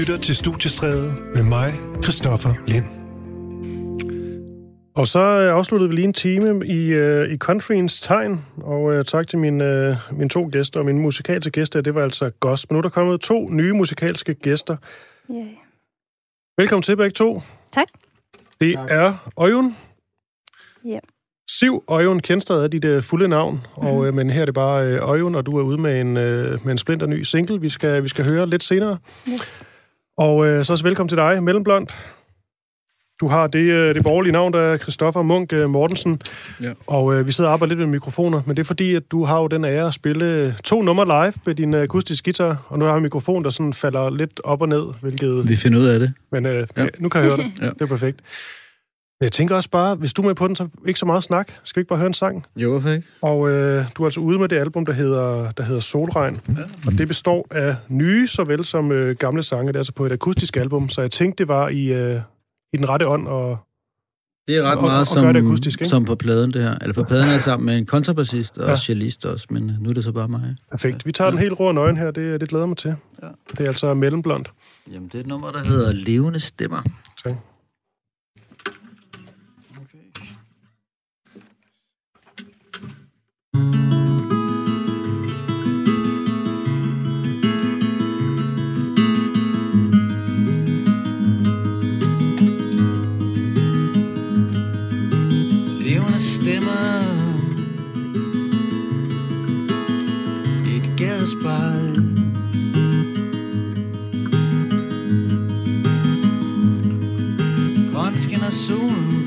lytter til Studiestræde med mig, Christoffer Lind. Og så øh, afsluttede vi lige en time i, uh, i countryens tegn, og uh, tak til mine, uh, mine to gæster. Og mine musikalske gæster, det var altså gospel. Nu er der kommet to nye musikalske gæster. Yeah. Velkommen til begge to. Tak. Det tak. er Øjun. Ja. Yeah. Siv Øjun Kjenstad er dit uh, fulde navn, mm-hmm. og, uh, men her er det bare uh, Øjun, og du er ude med en, uh, med en splinter ny single, vi skal, vi skal høre lidt senere. Yes. Og uh, så også velkommen til dig, Mellemblond. Du har det, det borgerlige navn, der er Christoffer Munk Mortensen, ja. og uh, vi sidder og arbejder lidt med mikrofoner, men det er fordi, at du har jo den ære at spille to numre live med din akustiske guitar, og nu har vi en mikrofon, der sådan falder lidt op og ned, hvilket... Vi finder ud af det. Men uh, ja. nu kan jeg høre det. ja. Det er perfekt. Men jeg tænker også bare, hvis du er med på den, så ikke så meget snak. Skal vi ikke bare høre en sang? Jo, hvorfor ikke? Og øh, du er altså ude med det album, der hedder, der hedder Solregn. Ja. Og det består af nye, såvel som øh, gamle sange. Det er altså på et akustisk album, så jeg tænkte, det var i, øh, i den rette ånd og det er ret og, meget og, som, det akustisk, som på pladen, det her. Eller på pladen er sammen med en kontrabassist og ja. cellist også, men øh, nu er det så bare mig. Perfekt. Vi tager ja. den helt rå og nøgen her, det, det glæder mig til. Ja. Det er altså mellemblond. Jamen, det er et nummer, der hedder Levende Stemmer. Stemmer. Et gadespejl. Grønt skinner solen.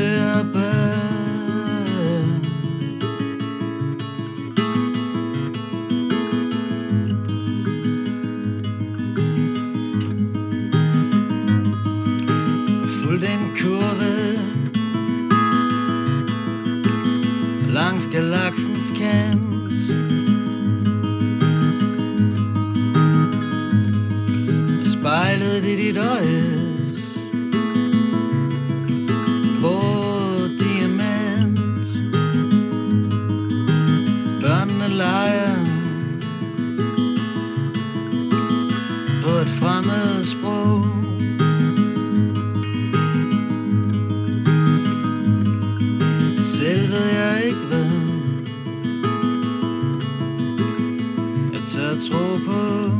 Som fremmed sprog. Selv ved jeg ikke hvad. Jeg tør tro på.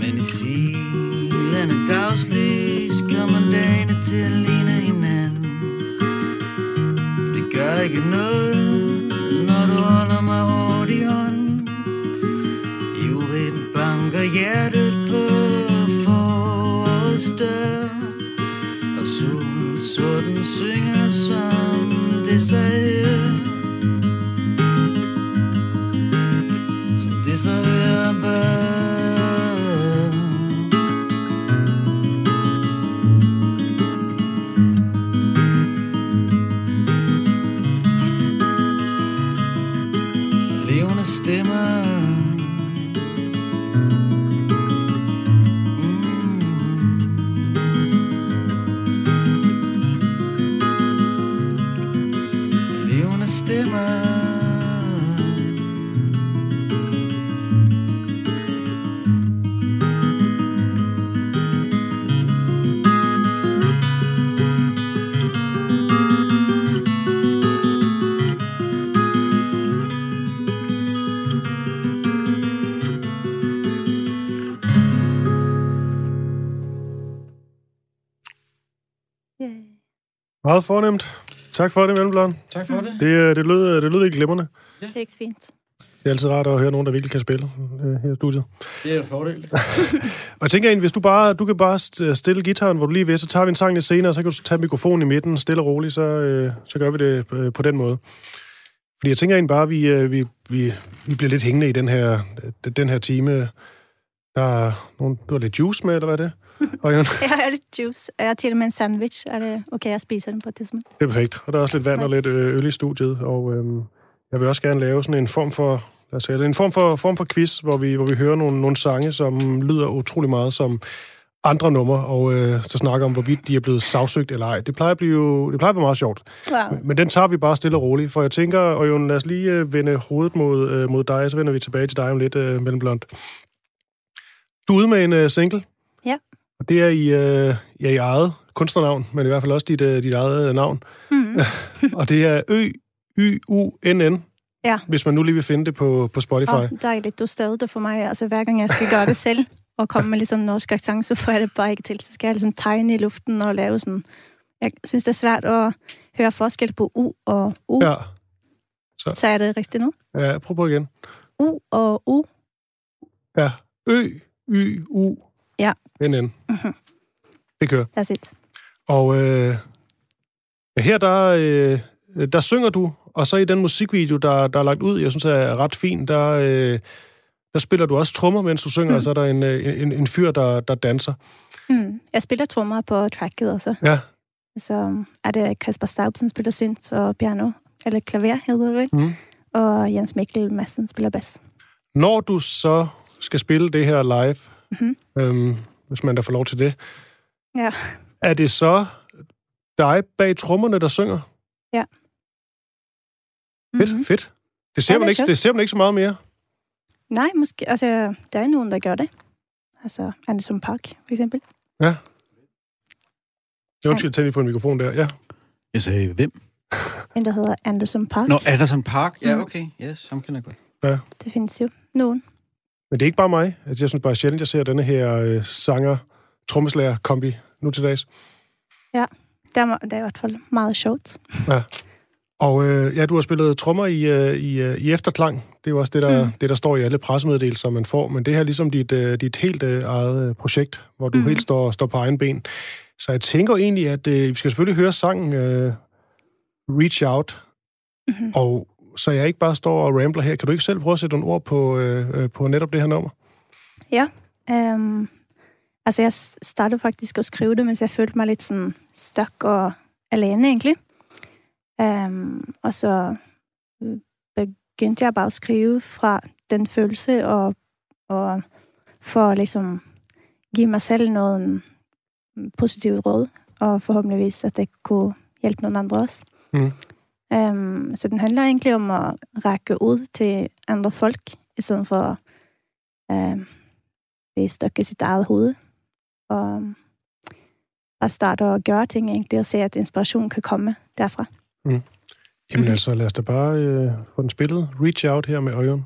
Men i silende dagslys kommer dagene til at ligne hinanden. Det gør ikke noget, Meget fornemt. Tak for det, Mellemblom. Tak for det. Det, øh, det, lød, det lød ikke glimrende. Det er ikke fint. Det er altid rart at høre nogen, der virkelig kan spille øh, her i studiet. Det er en fordel. Og jeg tænker egentlig, hvis du bare, du kan bare st- stille gitaren, hvor du lige vil, så tager vi en sang lidt senere, så kan du tage mikrofonen i midten, stille og roligt, så, øh, så gør vi det øh, på den måde. Fordi jeg tænker egentlig bare, at vi, øh, vi, vi, vi bliver lidt hængende i den her, den her time. Der er nogen, du har lidt juice med, eller hvad er det? Orion? Jeg har lidt juice. Jeg har til og med en sandwich. Er det okay, jeg spiser den på et tidspunkt? Det er perfekt. Og der er også lidt vand og lidt øh, øl i studiet, og øhm, jeg vil også gerne lave sådan en form for, lad os sige, det, en form for, form for quiz, hvor vi, hvor vi hører nogle, nogle sange, som lyder utrolig meget som andre numre, og øh, så snakker om, hvorvidt de er blevet sagsøgt eller ej. Det plejer at blive, det plejer at blive meget sjovt. Wow. Men den tager vi bare stille og roligt, for jeg tænker, og jo, lad os lige øh, vende hovedet mod, øh, mod dig, og så vender vi tilbage til dig om lidt øh, mellem blond. Du er ude med en øh, single. Ja. Og det er i, øh, ja, i eget kunstnernavn, men i hvert fald også dit, øh, dit eget øh, navn. Mm. og det er Ø-Y-U-N-N, Ja. hvis man nu lige vil finde det på, på Spotify. Åh, dejligt. Du stadig det for mig. Altså, hver gang jeg skal gøre det selv, og komme med lidt sådan norsk accent, så får jeg det bare ikke til. Så skal jeg ligesom tegne i luften og lave sådan... Jeg synes, det er svært at høre forskel på U og U. Ja. Så er det rigtigt nu? ja, prøv på igen. U og U. Ja, Ø-Y-U-N-N. Ja. Mhm. Det kører. That's it. Og øh, her der, øh, der synger du, og så i den musikvideo, der, der er lagt ud, jeg synes er ret fin, der, øh, der spiller du også trommer, mens du synger, mm. og så er der en, øh, en, en fyr, der, der danser. Mm. Jeg spiller trommer på tracket også. Ja, Så er det Kasper Staub, som spiller synt og piano. Eller klaver, hedder det vel. Mm. Og Jens Mikkel Madsen spiller bas. Når du så skal spille det her live, Mhm. øhm, hvis man da får lov til det, Ja. er det så dig bag trommerne, der synger? Fedt, Mhm. fedt. Det ser, Ja, man det er ikke, sjovt. det ser man ikke så meget mere. Nej, måske. Altså, der er nogen, der gør det. Altså, Anderson Park, for eksempel. Jeg undskyld, tænd lige på en mikrofon der. Ja. Jeg sagde, hvem? En, der hedder Anderson Park. Nå, Anderson Park. Ja, Mhm. okay. Yes, ham kender jeg godt. Det findes jo nogen. Men det er ikke bare mig. Altså, Jeg synes bare sjældent, jeg ser denne her øh, sanger trommeslager kombi nu til dags. Det er, det er i hvert fald meget sjovt. Og øh, ja, du har spillet trommer i, øh, i, øh, i efterklang. Det er jo også det der, mm. Det, der står i alle pressemeddelelser, man får. Men det her er ligesom dit, øh, dit helt øh, eget øh, projekt, hvor du mm. Helt står, står på egen ben. Så jeg tænker egentlig, at øh, vi skal selvfølgelig høre sangen øh, Reach Out. Mm-hmm. Og så jeg ikke bare står og rambler her. Kan du ikke selv prøve at sætte nogle ord på, øh, øh, på netop det her nummer? Um, altså, jeg startede faktisk at skrive det, mens jeg følte mig lidt sådan stuck og alene, egentlig. Um, og så øh, begyndte jeg bare at skrive fra den følelse, og, og for at ligesom give mig selv noget positivt råd, og forhåbentligvis, at det kunne hjælpe nogle andre også. Mm. Um, så den handler egentlig om at række ud til andre folk, i stedet for um, det stykke sit eget hoved. Og bare starte at gøre ting egentlig, og se, at inspiration kan komme derfra. Jamen Mhm. altså, lad os da bare øh, få den spillet. Reach Out her med Øjen.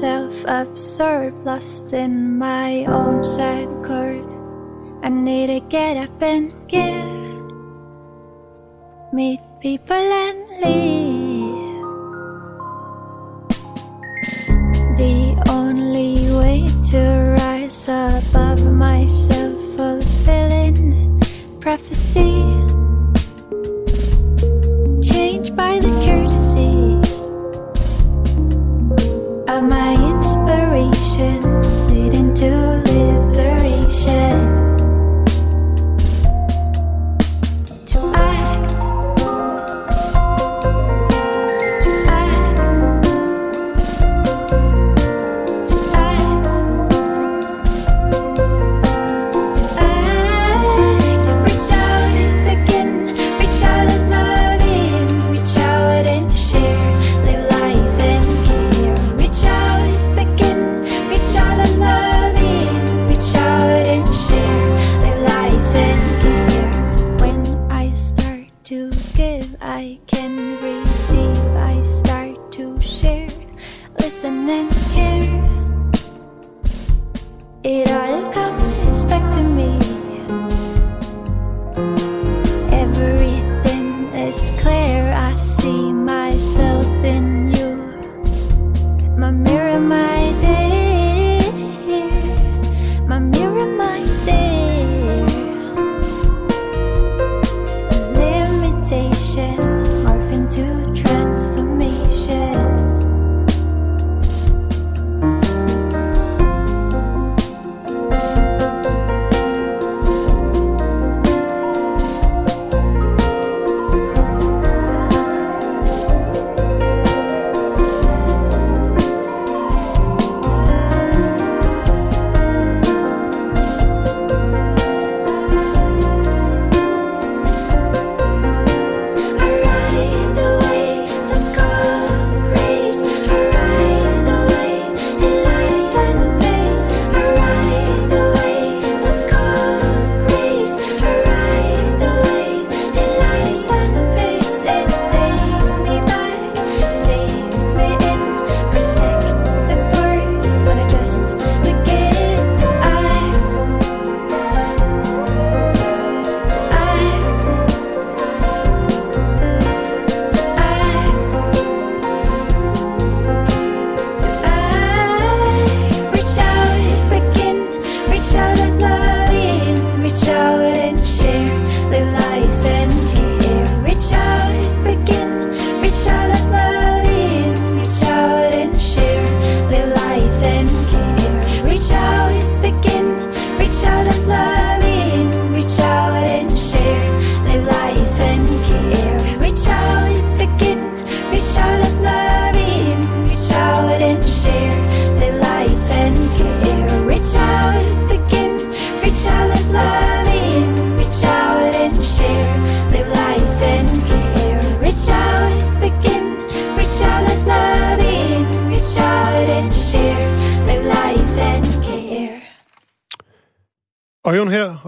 Self-absorbed, lost in my own sad chord. I need to get up and give. Meet people and leave. The only way to rise above my self-fulfilling prophecy. Changed by the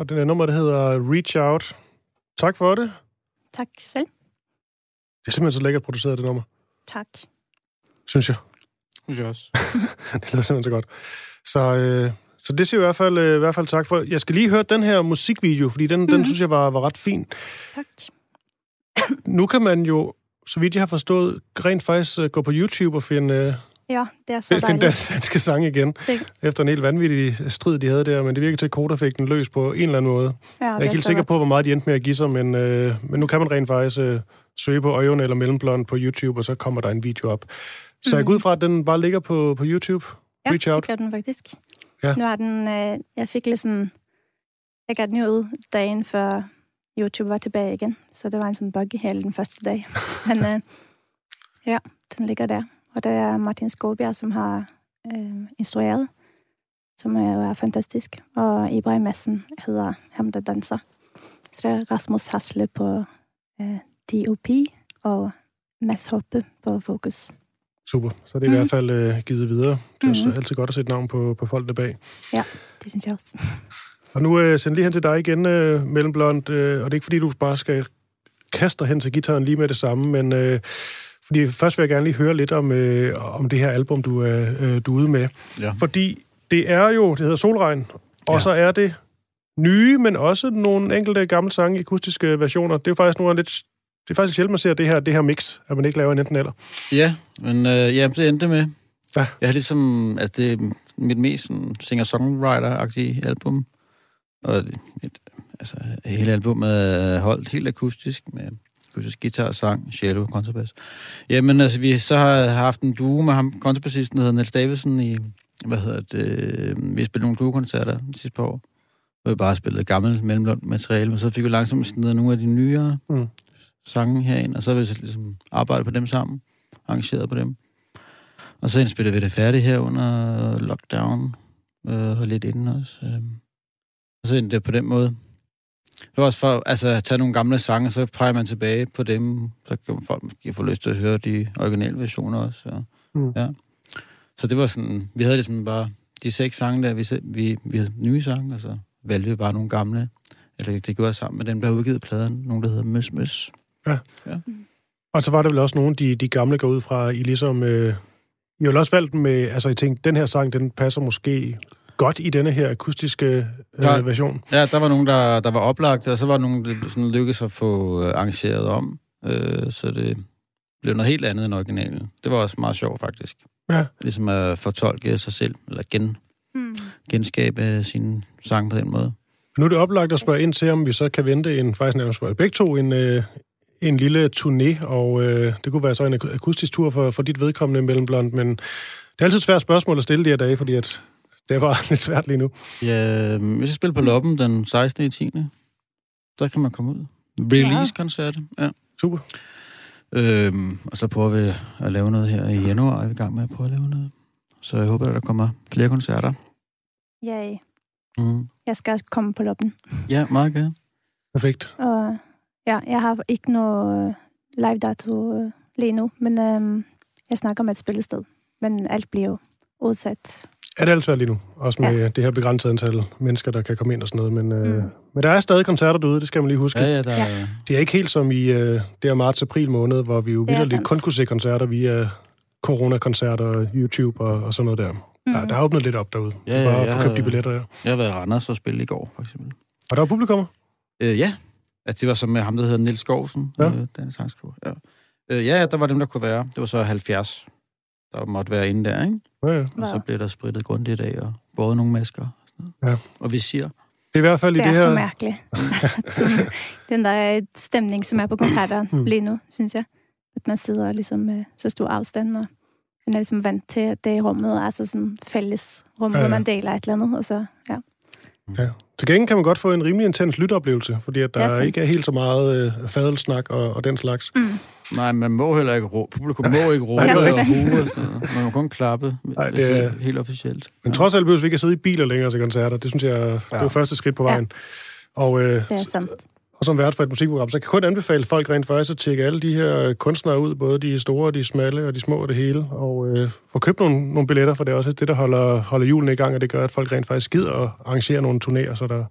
og den er nummer, der hedder Reach Out. Tak for det. Tak selv. Det er simpelthen så lækkert produceret, det nummer. Tak. Synes jeg. Synes jeg også. det lyder simpelthen så godt. Så, øh, så det siger jeg i hvert, fald, øh, i hvert fald tak for. Jeg skal lige høre den her musikvideo, fordi den, mm-hmm. den synes jeg var, var ret fin. Tak. Nu kan man jo, så vidt jeg har forstået, rent faktisk øh, gå på YouTube og finde, øh, Ja, det er så dejligt. dansk, danske sang igen. Det, Efter en helt vanvittig strid, de havde der, men det virker til, at Koda fik den løs på en eller anden måde. ja, Jeg er ikke helt sikker på, hvor meget de endte med at give sig, men, øh, men nu kan man rent faktisk øh, søge på Øjen eller Mellemblond på YouTube, og så kommer der en video op. Så mm. jeg går ud fra, at den bare ligger på, på YouTube. Ja, Reach Out. det gør den faktisk. Ja. Nu har den, øh, jeg fik lidt sådan, jeg gav den jo ud dagen før YouTube var tilbage igen, så det var en sådan bug hele den første dag. Men øh, ja, den ligger der. Og det er Martin Skåbjerg, som har øh, instrueret, som er, jo er fantastisk. Og Ibrahim Messen hedder ham, der danser. Så det er Rasmus Hasle på øh, DOP og Mads Hoppe på Fokus. Super. Så det er i Mhm. hvert fald øh, givet videre. Det er Mhm. altid godt at sætte navn på, på folk der bag. Det synes jeg også. Og nu øh, sender lige hen til dig igen, øh, Mellemblond, øh, og det er ikke fordi, du bare skal kaste hen til gitaren lige med det samme, men øh, fordi først vil jeg gerne lige høre lidt om, øh, om det her album, du er, øh, du er ude med. Ja. Fordi det er jo, det hedder Solregn, og Ja. så er det nye, men også nogle enkelte gamle sange, akustiske versioner. Det er jo faktisk nogle af lidt... Det er faktisk sjældent, man ser det her, det her mix, at man ikke laver en enten eller. Ja, men øh, ja, det endte med. Ja. Jeg har ligesom, altså det er mit mest singer-songwriter-agtige album. Og mit, altså hele albumet er holdt helt akustisk med akustisk guitar, sang, cello, kontrabas. Jamen altså, vi så har haft en duo med ham, kontrabassisten, der hedder Niels Davidsen i, hvad hedder det, øh, vi har spillet nogle duo-koncerter de sidste par år. Hvor vi bare spillede gammelt mellemblondt materiale, men så fik vi langsomt snedet nogle af de nyere mm. sange herind, og så har vi så ligesom arbejdet på dem sammen, arrangeret på dem. Og så indspillede vi det færdigt her under lockdown, øh, og lidt inden også. Øh. Og så endte det på den måde. Det var også for altså, at tage nogle gamle sange, så peger man tilbage på dem, så kan folk måske få lyst til at høre de originale versioner også. Og, Mm. ja. Så det var sådan, vi havde ligesom bare de seks sange der, vi, vi, vi havde nye sange, og så valgte vi bare nogle gamle. Eller det gjorde jeg sammen med dem, der har udgivet pladen, nogle der hedder Møs Møs. Og så var der vel også nogle, de, de gamle går ud fra, I ligesom... Øh, I har også valgt dem med... Altså, I tænkte, den her sang, den passer måske godt i denne her akustiske øh, Ja. version. Ja, der var nogen, der, der var oplagt, og så var der nogen, der sådan lykkedes at få øh, arrangeret om. øh, så det blev noget helt andet end originalen. Det var også meget sjovt, faktisk. Ja. Ligesom at fortolke sig selv, eller gen, Mm. genskabe sin sang på den måde. Nu er det oplagt at spørge ind til, om vi så kan vente en, faktisk nærmest for begge to, en, øh, en lille turné, og øh, det kunne være så en ak- akustisk tur for, for dit vedkommende mellem blond, men det er altid et svært spørgsmål at stille de her dage, fordi at det er bare lidt svært lige nu. Ja, vi skal spille på Loppen den 16. i 10. Der kan man komme ud. Release-koncert, ja. Super. Øhm, og så prøver vi at lave noget her i januar, er vi i gang med at prøve at lave noget. Så jeg håber, at der kommer flere koncerter. Yay. Mm. Jeg skal også komme på loppen. Ja, meget gerne. Perfekt. Og ja, jeg har ikke noget live dato øh, lige nu, men øhm, jeg snakker med et spillested. Men alt bliver jo udsat. Er det alt svært lige nu? Også med ja. det her begrænsede antal mennesker, der kan komme ind og sådan noget. Men, øh, Mm. men der er stadig koncerter derude, det skal man lige huske. Ja, ja, der er... Ja. Det er ikke helt som i øh, det her marts-april måned, hvor vi jo er sandt. kun kunne se koncerter via coronakoncerter, YouTube og, og sådan noget der. Mm. Der, der er åbnet lidt op derude. Ja, Ja, ja, Bare at få købt de billetter der. Jeg har været i Randers og spille i går, for eksempel. Og der er publikum. Øh, ja. At det var så med ham, der hedder Nils Skovsen, Ja. ja. øh, den sangskriver. Ja. Øh, ja, ja, der var dem, der kunne være. Det var så 70, der måtte være inde der, ikke? Ja, ja. Og så blev der spritet grundigt af, og både nogle masker. og sådan noget. Ja. Og vi siger, Det er i hvert fald i Det det, er så her... mærkeligt. altså, sådan, den der stemning, som er på koncerter Mm. lige nu, synes jeg. At man sidder ligesom med så stor afstand, og man er ligesom vant til, at det er rummet, altså sådan fælles rum, ja, ja. hvor man deler et eller andet, og så, ja. Ja. Til gengæld kan man godt få en rimelig intens lytteoplevelse, fordi at Ja, der sandt. ikke er helt så meget øh, fadelsnak og, og den slags. Mm. nej, man må heller ikke råbe. Publikum må ikke råbe Nej, og er noget. Man må kun klappe, Nej, det er- helt officielt. Men trods alt behøver vi ikke at sidde i biler længere til koncerter. Det synes jeg, det er jo første skridt på Ja. vejen. Og, øh, Det er sandt. Og som vært for et musikprogram, så kan jeg kun anbefale folk rent faktisk at tjekke alle de her kunstnere ud, både de store, de smalle og de små og det hele, og øh, få købt nogle, nogle billetter, for det er også det, der holder, holder julen i gang, og det gør, at folk rent faktisk gider at arrangere nogle turnéer, så der,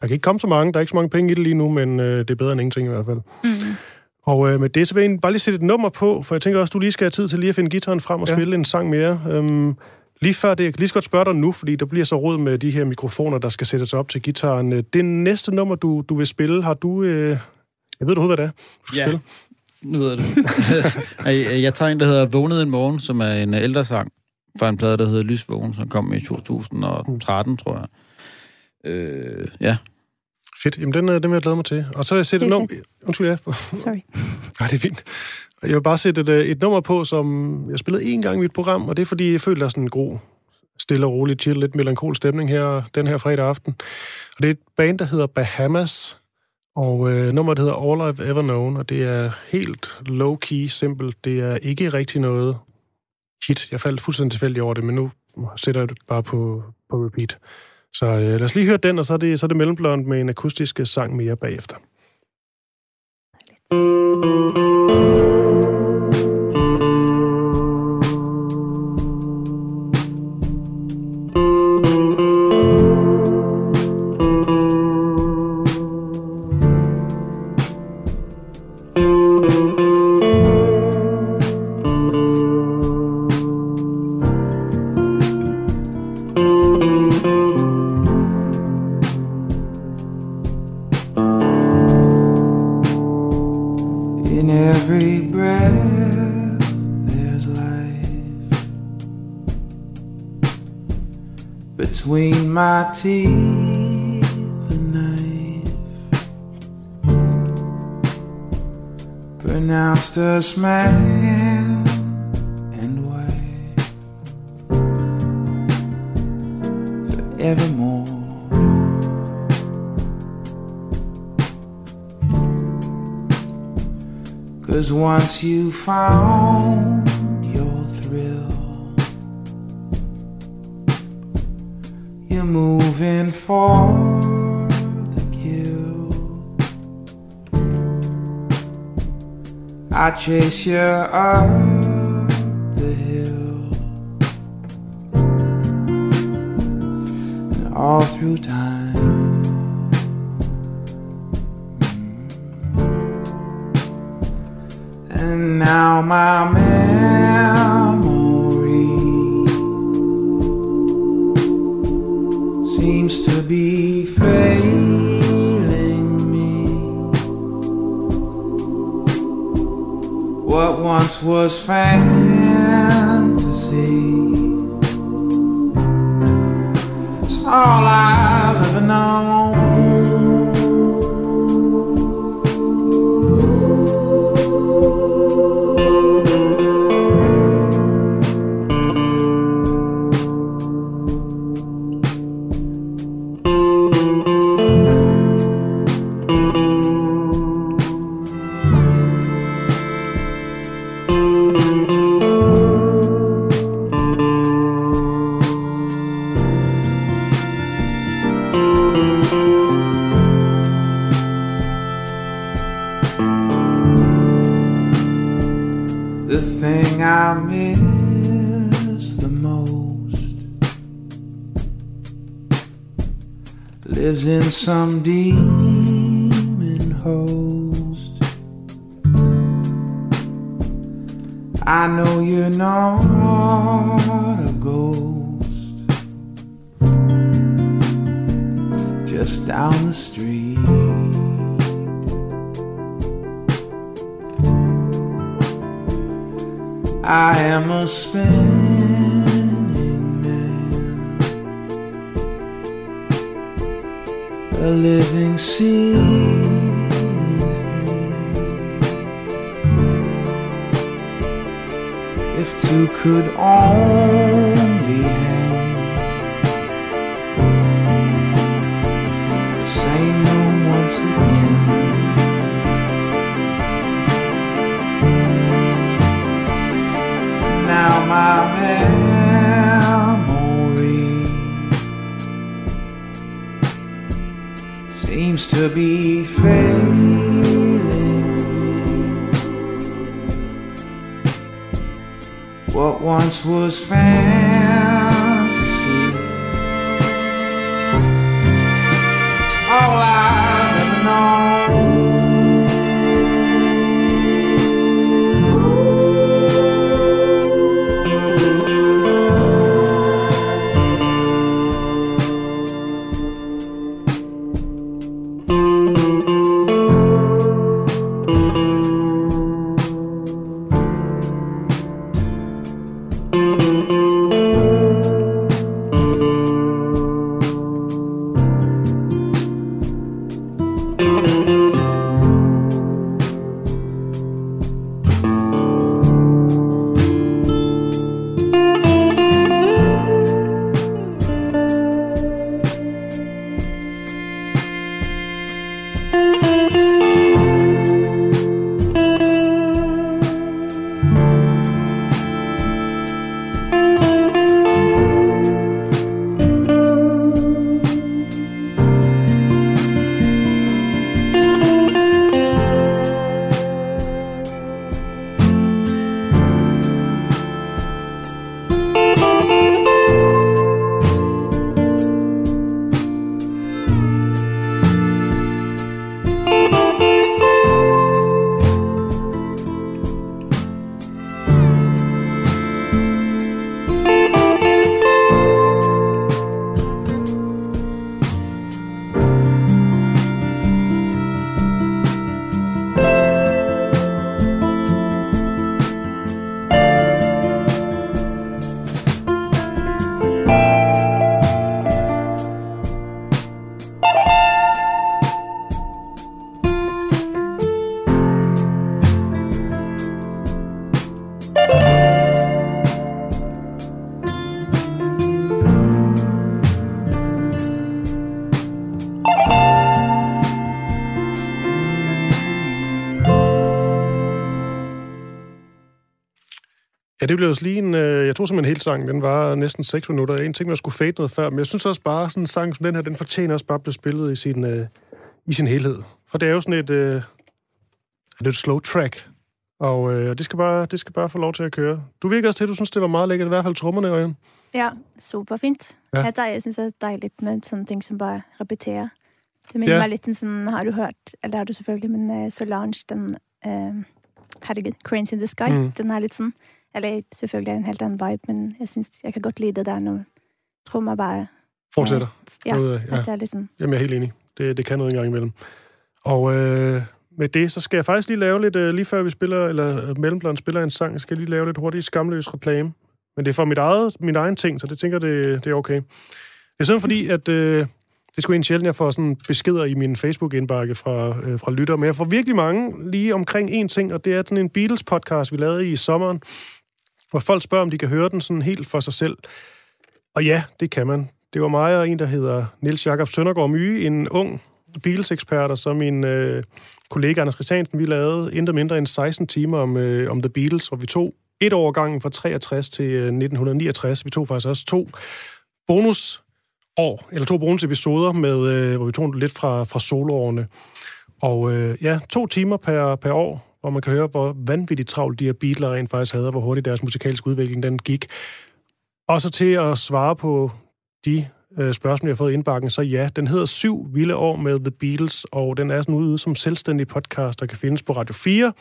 der kan ikke komme så mange, der er ikke så mange penge i det lige nu, men øh, det er bedre end ingenting i hvert fald. Mm. Og øh, med det, så vil jeg bare lige sætte et nummer på, for jeg tænker også, du lige skal have tid til lige at finde gitaren frem og. Ja. spille en sang mere. Øhm, lige før det, jeg kan lige så godt spørge dig nu, fordi der bliver så råd med de her mikrofoner, der skal sættes op til gitaren. Øh, Det næste nummer, du, du vil spille, har du... Øh, jeg ved du hvad det er, du skal Ja. spille? Nu ved jeg det. jeg, jeg tager en, der hedder Vågnet en morgen, som er en ældre sang fra en plade, der hedder Lysvågen, som kom i 2013, tror jeg. Øh, ja. Fedt, jamen den, øh, den vil jeg glæde mig til. Og så vil jeg sætte et nummer... Undskyld, ja. Sorry. Nej, det er fint. Jeg vil bare sætte et, øh, et nummer på, som jeg spillede en gang i mit program, og det er fordi, jeg føler, der er sådan en god, stille og rolig, chill, lidt melankol stemning her den her fredag aften. Og det er et band, der hedder Bahamas, og øh, nummeret hedder All I've Ever Known, og det er helt low-key, simpelt. Det er ikke rigtig noget hit. Jeg faldt fuldstændig tilfældig over det, men nu sætter jeg det bare på, på repeat. Så øh, lad os lige høre den, og så er det, så er det mellemblond med en akustisk sang mere bagefter. In every breath, there's life. Between my teeth, a knife pronounced as man once you found your thrill, you're moving for the kill. I chase you up Ja, det blev også lige en... Øh, jeg tror simpelthen en hel sang, den var næsten 6 minutter. En ting, man skulle fade noget før, men jeg synes også bare, sådan en sang som den her, den fortjener også bare at blive spillet i sin, øh, i sin helhed. For det er jo sådan et... Øh, er det et slow track, og øh, det, skal bare, det skal bare få lov til at køre. Du virker også til, at du synes, det var meget lækkert, i hvert fald trommerne, Ørjan. Ja, superfint. Ja. Ja. Ja, jeg synes det er dejligt med sånne ting som bare repeterer. Det minner Ja. meg litt om sånn, har du hørt, eller har du selvfølgelig, men uh, Solange, den uh, Herregud, Cranes in the Sky, Mm. den er litt sånn Eller selvfølgelig er det en helt annen vibe, men jeg synes, jeg kan godt lide det der når trommer bare Fortsætter. Ja, Noget, At det er sånn Jamen, jeg er helt enig. Det, det kan noget en gang imellem. Og øh, med det, så skal jeg faktisk lige lave lidt, øh, lige før vi spiller, eller øh, Mellemblond spiller en sang, skal jeg lige lave lidt hurtigt skamløs reklame. Men det er for mit eget, min egen ting, så det tænker det, det er okay. Det er sådan fordi, at øh, det sgu en sjældent, jeg får sådan beskeder i min Facebook-indbakke fra, øh, fra lytter, men jeg får virkelig mange lige omkring en ting, og det er sådan en Beatles-podcast, vi lavede i sommeren, hvor folk spørger, om de kan høre den sådan helt for sig selv. Og ja, det kan man. Det var mig og en, der hedder Nils Jakob Søndergaard Myge, en ung Beatles-ekspert, og så min øh, kollega Anders Christiansen, vi lavede intet mindre end 16 timer om, øh, om The Beatles, hvor vi tog et år gangen fra 63 til øh, 1969. Vi tog faktisk også to bonus år, eller to bonusepisoder, med, øh, hvor vi tog lidt fra, fra soloårene. Og øh, ja, to timer per, per år, hvor man kan høre, hvor vanvittigt travlt de her Beatles rent faktisk havde, og hvor hurtigt deres musikalske udvikling den gik. Og så til at svare på de øh, spørgsmål, jeg har fået i indbakken, så ja, den hedder Syv Vilde År med The Beatles, og den er sådan ude som selvstændig podcast, der kan findes på Radio 4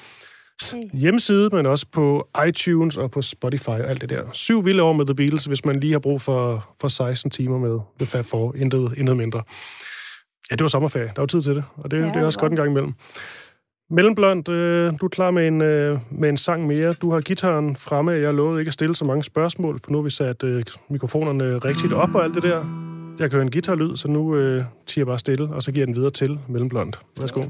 hjemmeside, men også på iTunes og på Spotify og alt det der. Syv vilde år med The Beatles, hvis man lige har brug for, for 16 timer med The Fab Four. Intet, intet mindre. Ja, det var sommerferie. Der var tid til det, og det, Ja, det er også godt en gang imellem. Mellemblond, øh, du er klar med en, øh, med en sang mere. Du har gitaren fremme. Jeg lovede ikke at stille så mange spørgsmål, for nu har vi sat øh, mikrofonerne rigtigt op og alt det der. Jeg kan høre en guitarlyd, så nu øh, tiger jeg bare stille, og så giver jeg den videre til Mellemblond. Værsgo. Ja.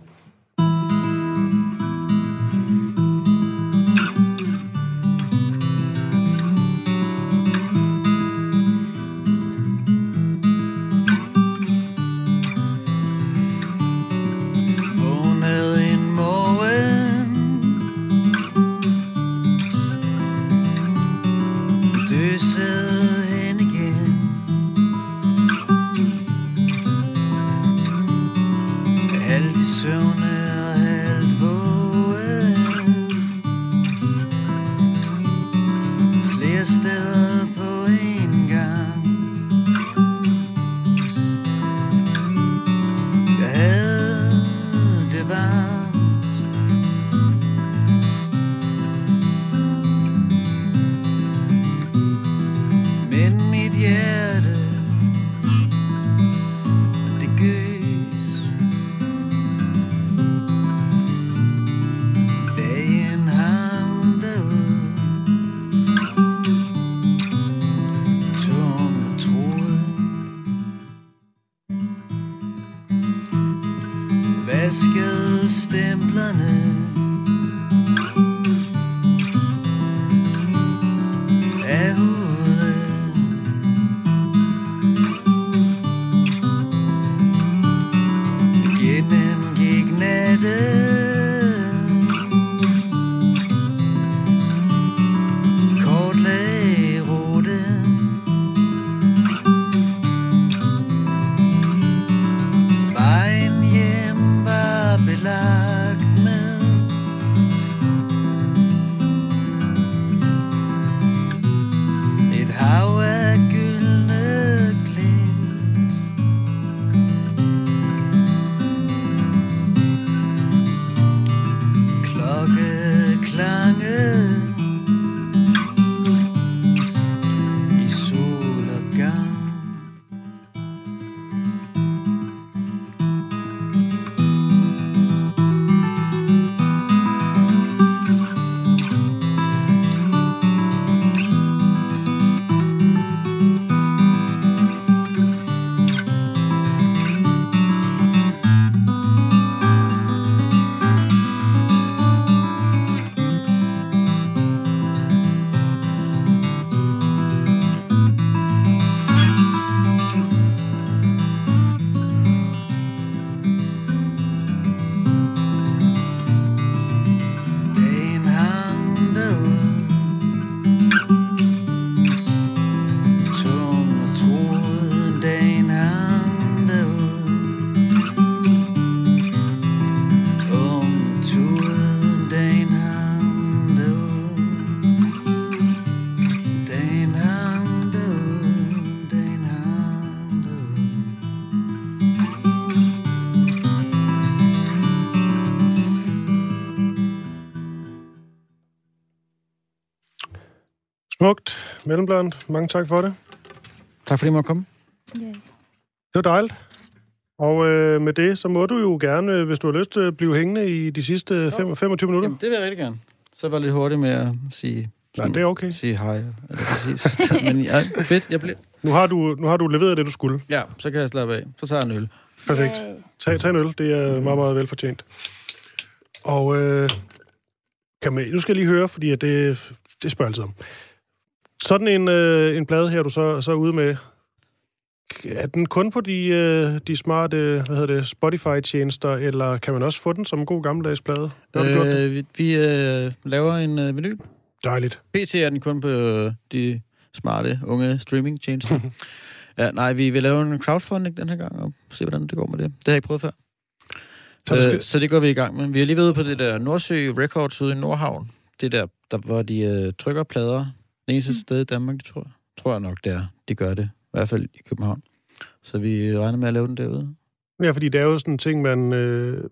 Mellemblond, mange tak for det. Tak fordi I måtte komme. Yeah. Det var dejligt. Og øh, med det, så må du jo gerne, øh, hvis du har lyst til at blive hængende i de sidste fem, 25 minutter. Jamen, det vil jeg rigtig gerne. Så var lidt hurtig med at sige... Nej, det er okay. Sige hej. Er det præcis? Men ja, fedt, jeg bliver... Nu har, du, nu har du leveret det, du skulle. Ja, så kan jeg slappe af. Så tager jeg en øl. Perfekt. Tag, tag en øl, det er meget, meget velfortjent. Og øh, kan man, nu skal jeg lige høre, fordi at det, det spørger altid om. Sådan en, øh, en plade her, du så, så er ude med, er den kun på de, øh, de smarte hvad hedder det, Spotify-tjenester, eller kan man også få den som en god gammeldags plade? Det? Øh, vi vi øh, laver en øh, vinyl. Dejligt. PT er den kun på øh, de smarte, unge streaming-tjenester. ja, nej, vi vil lave en crowdfunding den her gang, og se, hvordan det går med det. Det har jeg ikke prøvet før. Så skal- øh, så det går vi i gang med. Vi har lige ude på det der Nordsø Records ude i Nordhavn. Det der, der hvor de øh, trykker plader. Det eneste sted i Danmark, det tror jeg. Tror jeg nok, det er. De gør det. I hvert fald i København. Så vi regner med at lave den derude. Ja, fordi det er jo sådan en ting, man... Øh,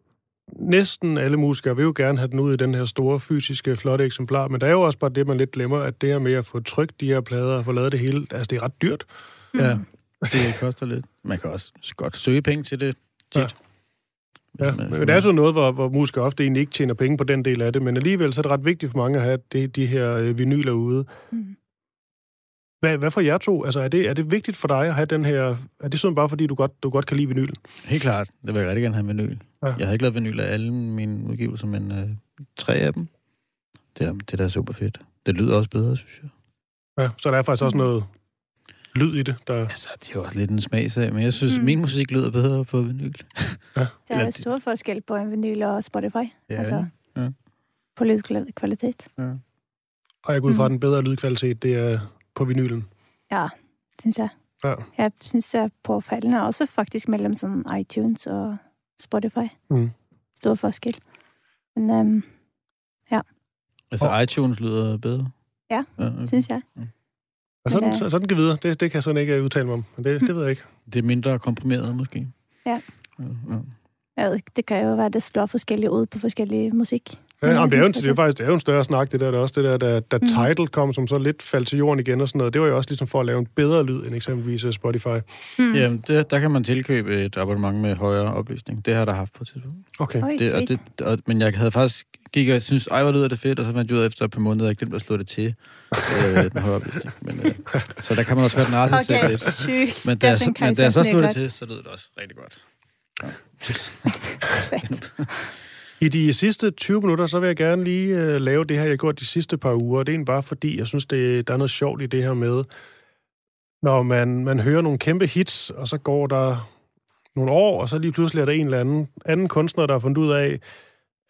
næsten alle musikere vil jo gerne have den ud i den her store, fysiske, flotte eksemplar, men der er jo også bare det, man lidt glemmer, at det her med at få trykt de her plader og få lavet det hele, altså det er ret dyrt. Ja, det koster lidt. Man kan også godt søge penge til det. Tit. Ja. Ja, men det er sådan noget, hvor, hvor musikere ofte egentlig ikke tjener penge på den del af det, men alligevel så er det ret vigtigt for mange at have det, de her øh, vinyler ude. Mm. Hvad, hvad for jer to? Altså, er det, er det vigtigt for dig at have den her... Er det sådan bare, fordi du godt, du godt kan lide vinylen? Helt klart. Det vil jeg rigtig gerne have vinyl. Ja. Jeg har ikke lavet vinyl af alle mine udgivelser, men øh, tre af dem. Det er, det er da super fedt. Det lyder også bedre, synes jeg. Ja, så der er faktisk også noget lyd i det, der... Altså, det er jo også lidt en smagsag, men jeg synes, Mm. mm. min musik lyder bedre på vinyl. Der er jo stor forskel på en vinyl og Spotify. Ja, altså, ja. på lydkvalitet. Og jeg går ud fra, at Mm. den bedre lydkvalitet, det er på vinylen. Ja, synes jeg. Ja. Jeg synes, det er påfaldende. Også faktisk mellem sådan iTunes og Spotify. Mm. Stor forskel. Men øhm, Altså, Og- iTunes lyder bedre. Ja, ja okay. synes jeg. Og sådan, Men, øh, så, sådan kan videre. Det, det kan jeg sådan ikke udtale mig om. Men det, det ved jeg ikke. Det er mindre komprimeret, måske. Ja. ja, ja. Jeg ved ikke, det kan jo være, at det slår forskelligt ud på forskellige musik. Ja, jamen, det, er jo, det er jo faktisk det er jo en større snak, det der. Det er også det der, da, da Mm. Tidal kom, som så lidt faldt til jorden igen og sådan noget. Det var jo også ligesom for at lave en bedre lyd end eksempelvis øh, Spotify. Mm. Jamen, det, der kan man tilkøbe et abonnement med højere opløsning. Det har jeg da haft på et tidspunkt. Okay. Det, og det, og, men jeg havde faktisk gik og synes, ej, hvor lyder det fedt, og så fandt jeg ud af efter et par måneder, at jeg glemte at slå det til, øh, den højere opløsning. Men, øh, så der kan man også godt narre sig selv Okay, lidt. Men Det da, jeg, sådan så- men da jeg så slog det til, så lød det også rigtig godt. Fedt. I de sidste 20 minutter, så vil jeg gerne lige øh, lave det her, jeg har gjort de sidste par uger. Det er bare fordi, jeg synes, det, der er noget sjovt i det her med, når man, man hører nogle kæmpe hits, og så går der nogle år, og så lige pludselig er der en eller anden, anden kunstner, der har fundet ud af,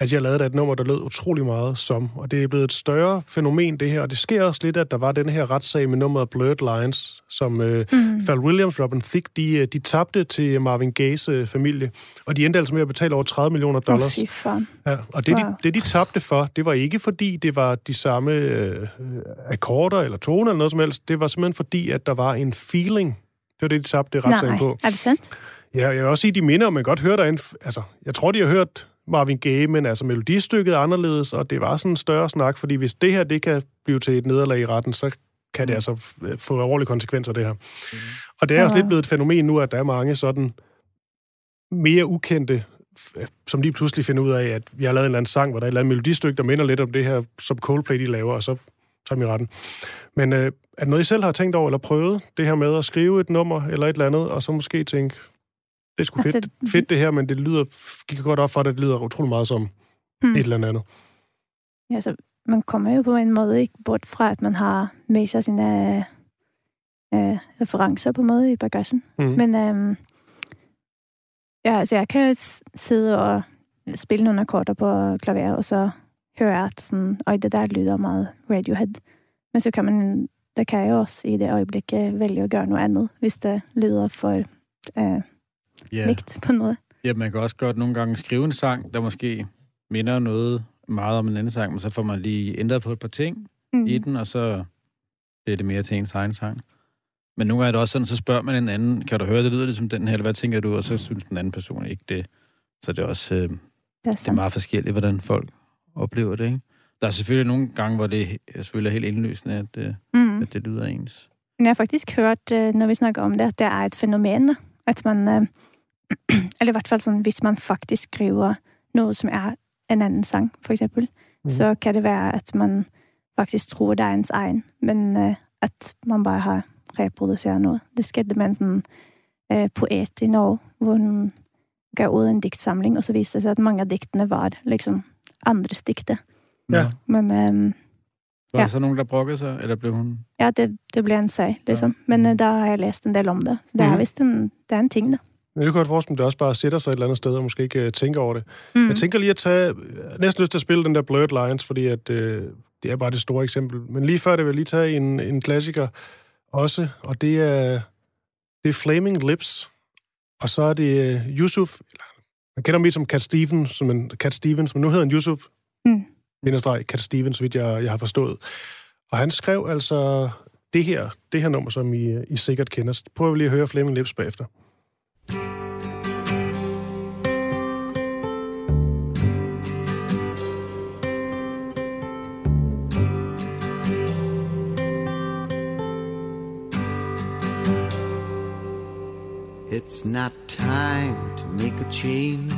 at jeg lavede et nummer, der lød utrolig meget som. Og det er blevet et større fænomen, det her. Og det sker også lidt, at der var den her retssag med nummeret Blurred Lines, som øh, Mm. Pharrell Williams, Robin Thicke, de, øh, de tabte til Marvin Gaye's øh, familie. Og de endte altså med at betale over 30 millioner dollars. Fan. Ja, og det, wow. De, det, de tabte for, det var ikke fordi, det var de samme øh, øh, akkorder eller toner eller noget som helst. Det var simpelthen fordi, at der var en feeling. Det var det, de tabte retssagen Nej, på. er det sandt? Ja, jeg vil også sige, de minder, og man godt høre derinde. Altså, jeg tror, de har hørt Marvin Gaye, men altså melodistykket er anderledes, og det var sådan en større snak, fordi hvis det her, det kan blive til et nederlag i retten, så kan det Mm. altså f- få alvorlige konsekvenser, det her. Og det er også lidt blevet et fænomen nu, at der er mange sådan mere ukendte, f- som lige pludselig finder ud af, at vi har lavet en eller anden sang, hvor der er et eller andet melodistykke, der minder lidt om det her, som Coldplay de laver, og så tager vi retten. Men øh, er det noget, I selv har tænkt over, eller prøvet det her med at skrive et nummer, eller et eller andet, og så måske tænke, det er sgu fedt, Altså, fedt det her, men det lyder, gik godt op for det, det lyder utrolig meget som Mm. et eller andet. Ja, så man kommer jo på en måde ikke bort fra, at man har med sig sine øh, referencer på en måde i bagagen. Mm. Men øhm, ja, altså jeg kan sidde og spille nogle akkorder på klaver, og så høre jeg, at sådan, Øj, det der lyder meget Radiohead. Men så kan man, der kan jeg også i det øjeblikket vælge at gøre noget andet, hvis det lyder for øh, Ja. likt på en måde. ja, man kan også godt nogle gange skrive en sang, der måske minder noget meget om en anden sang, men så får man lige ændret på et par ting Mm. i den, og så bliver det mere til ens egen sang. Men nogle gange er det også sådan, så spørger man en anden, kan du høre, det lyder ligesom den her, eller hvad tænker du? Og så synes den anden person ikke det. Så det er også øh, Det er det er meget forskelligt, hvordan folk oplever det, ikke? Der er selvfølgelig nogle gange, hvor det er selvfølgelig helt indløsende, at, det, Mm. at det lyder ens. Men jeg har faktisk hørt, øh, når vi snakker om det, at det er et fænomen. At man, øh, eller i hvert fald sådan, hvis man faktisk skriver noget, som er en anden sang, for eksempel, mm. så kan det være, at man faktisk tror, det er ens egen, men øh, at man bare har reproduceret noget. Det skete med en sådan øh, poet i Norge, hvor hun gav ud en digtsamling, og så viste det sig, at mange af digtene var liksom andres digte. Ja. Men øh, Var Ja. der så nogen, der brokkede sig, eller blev hun... ja, det, det blev en sag, liksom. Men øh, der har jeg læst en del om det. Så det er Mhm. vist en, det er en ting, da. Men det kan godt forestille mig, det også bare sætter sig et eller andet sted, og måske ikke øh, tænker over det. Mm. Jeg tænker lige at tage... Har næsten lyst til at spille den der Blurred Lines, fordi at, øh, det er bare det store eksempel. Men lige før det vil jeg lige tage en, en klassiker også, og det er, det er Flaming Lips, og så er det øh, Yusuf, eller, man kender ham mest som Cat Stevens, som en, Cat Stevens, men nu hedder han Yusuf, Mm. Cat Stevens, så vidt jeg, jeg har forstået. Og han skrev altså det her, det her nummer, som I, I sikkert kender. Prøv lige at høre Flaming Lips bagefter. It's not time to make a change.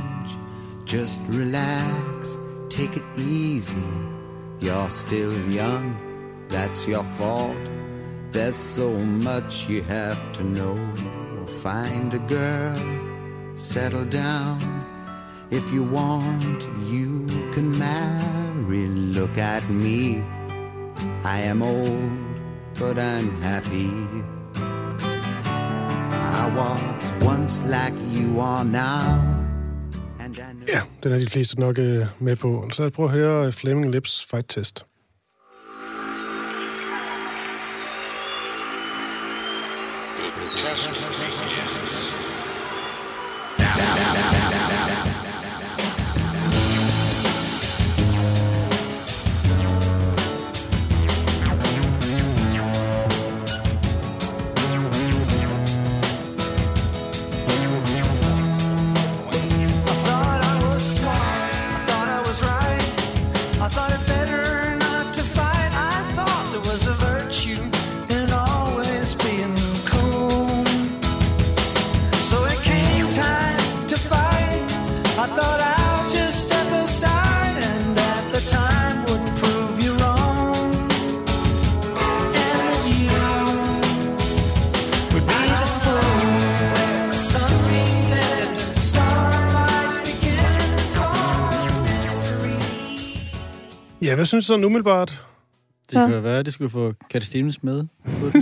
Just relax, take it easy. You're still young, that's your fault. There's so much you have to know. Find a girl, settle down. If you want, you can marry. Look at me. I am old, but I'm happy. Was once like you are now. And I know Ja, den er de fleste nok øh, med på. Så prøv at høre øh, Fleming Flaming Lips Fight Test. Ja, hvad synes du sådan umiddelbart? Det Ja. kunne da være, at det skulle få Cat Stevens med.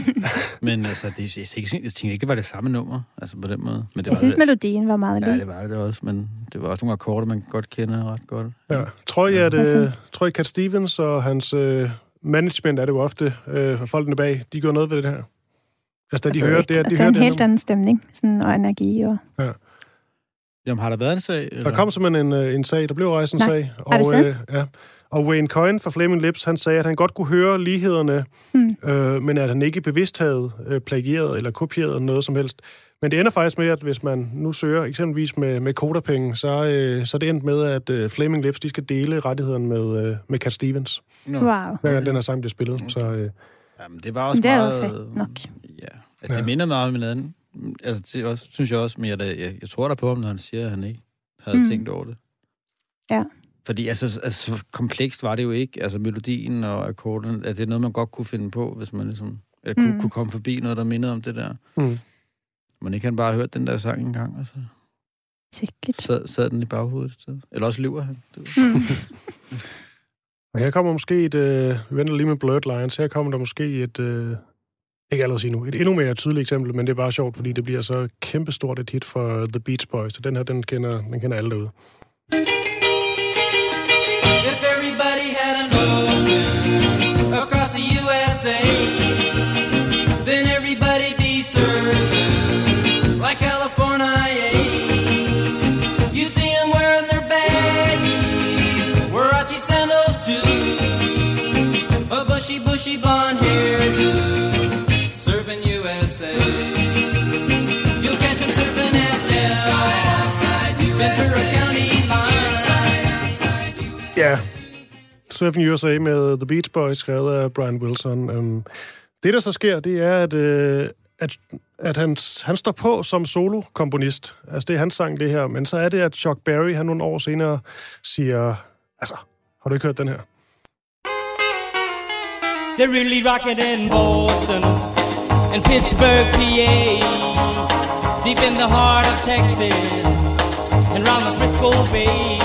Men altså, det, jeg, jeg, jeg tænkte ikke, det var det samme nummer, altså på den måde. Men det Jeg var synes, det, melodien var meget Ja, det var det også, men det var også nogle akkorder, man godt kender ret godt. Ja. Tror I, at, Hvad øh, tror I, Cat Stevens og hans øh, management er det jo ofte, øh, folkene bag, de gør noget ved det her? Altså, da de hører ikke. det, Altså, de det er hører en helt anden stemning sådan, og energi. Og... Jamen, har der været en sag? nummer. Der kom simpelthen en, øh, en sag, der blev rejst en Nej. sag. Er det Og, sandt? øh, ja. Og Wayne Coyne fra Flaming Lips, han sagde, at han godt kunne høre lighederne, Hmm. øh, men at han ikke bevidst havde øh, plagieret eller kopieret noget som helst. Men det ender faktisk med, at hvis man nu søger eksempelvis med, med koderpenge, så, øh, så er det endt med, at øh, Flaming Lips de skal dele rettighederne med, øh, med Cat Stevens. Nå. Wow. Hver gang den her sang bliver spillet. Så, øh, Jamen, det var også Det er meget... fedt nok. Ja, altså, det Ja. minder meget om hinanden. Altså, det også, synes jeg også, men jeg, jeg, jeg tror der på ham, når han siger, at han ikke havde Mm. mm. tænkt over det. Ja. Fordi altså, altså, så komplekst var det jo ikke. Altså, melodien og akkorden, at det er noget, man godt kunne finde på, hvis man ligesom... Eller kunne, Mm. kunne komme forbi noget, der mindede om det der. mm. Men ikke han bare hørt den der sang en gang, altså. Sikkert. Sad, sad den i baghovedet et sted. Eller også lever han. Det. Mm. Og her kommer måske et... Øh, vi venter lige med Blurred Lines. Her kommer der måske et... Øh, ikke allerede sige nu. Et endnu mere tydeligt eksempel, men det er bare sjovt, fordi det bliver så kæmpestort et hit for The Beach Boys. Så den her, den kender, den kender alle derude. If Surfing USA med The Beach Boys, skrevet af Brian Wilson. Øhm, det, der så sker, det er, at øh, at, at han, han står på som solokomponist. Altså, det er hans sang, det her. Men så er det, at Chuck Berry, han nogle år senere siger... Altså, har du ikke hørt den her? They're really rocking in Boston and Pittsburgh, PA, deep in the heart of Texas and round the Frisco Bay,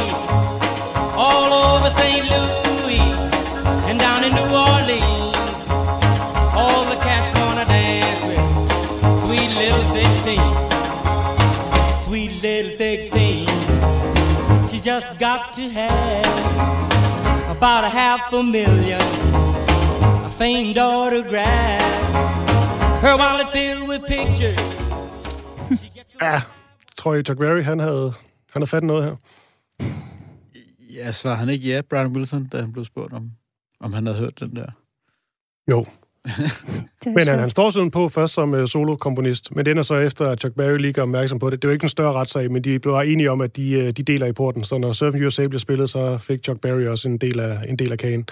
all over St. Louis down in New Orleans. All the cats wanna dance with sweet little 16, sweet little 16. She just got to have about a half a million A famed autographs. Her wallet filled with pictures. Ja, ah, tror jeg, Chuck Berry, han havde, han havde fat i noget her. Ja, svarer han ikke ja, Brian Wilson, da han blev spurgt om, om han havde hørt den der? Jo, Det men han, han står sådan på først som uh, solokomponist, men den er så efter, at Chuck Berry lige gør opmærksom på det. Det er jo ikke en større retssag, men de blev enige om, at de, uh, de deler i porten. Så når Surfing USA bliver spillet, så fik Chuck Berry også en del af, en del af kagen.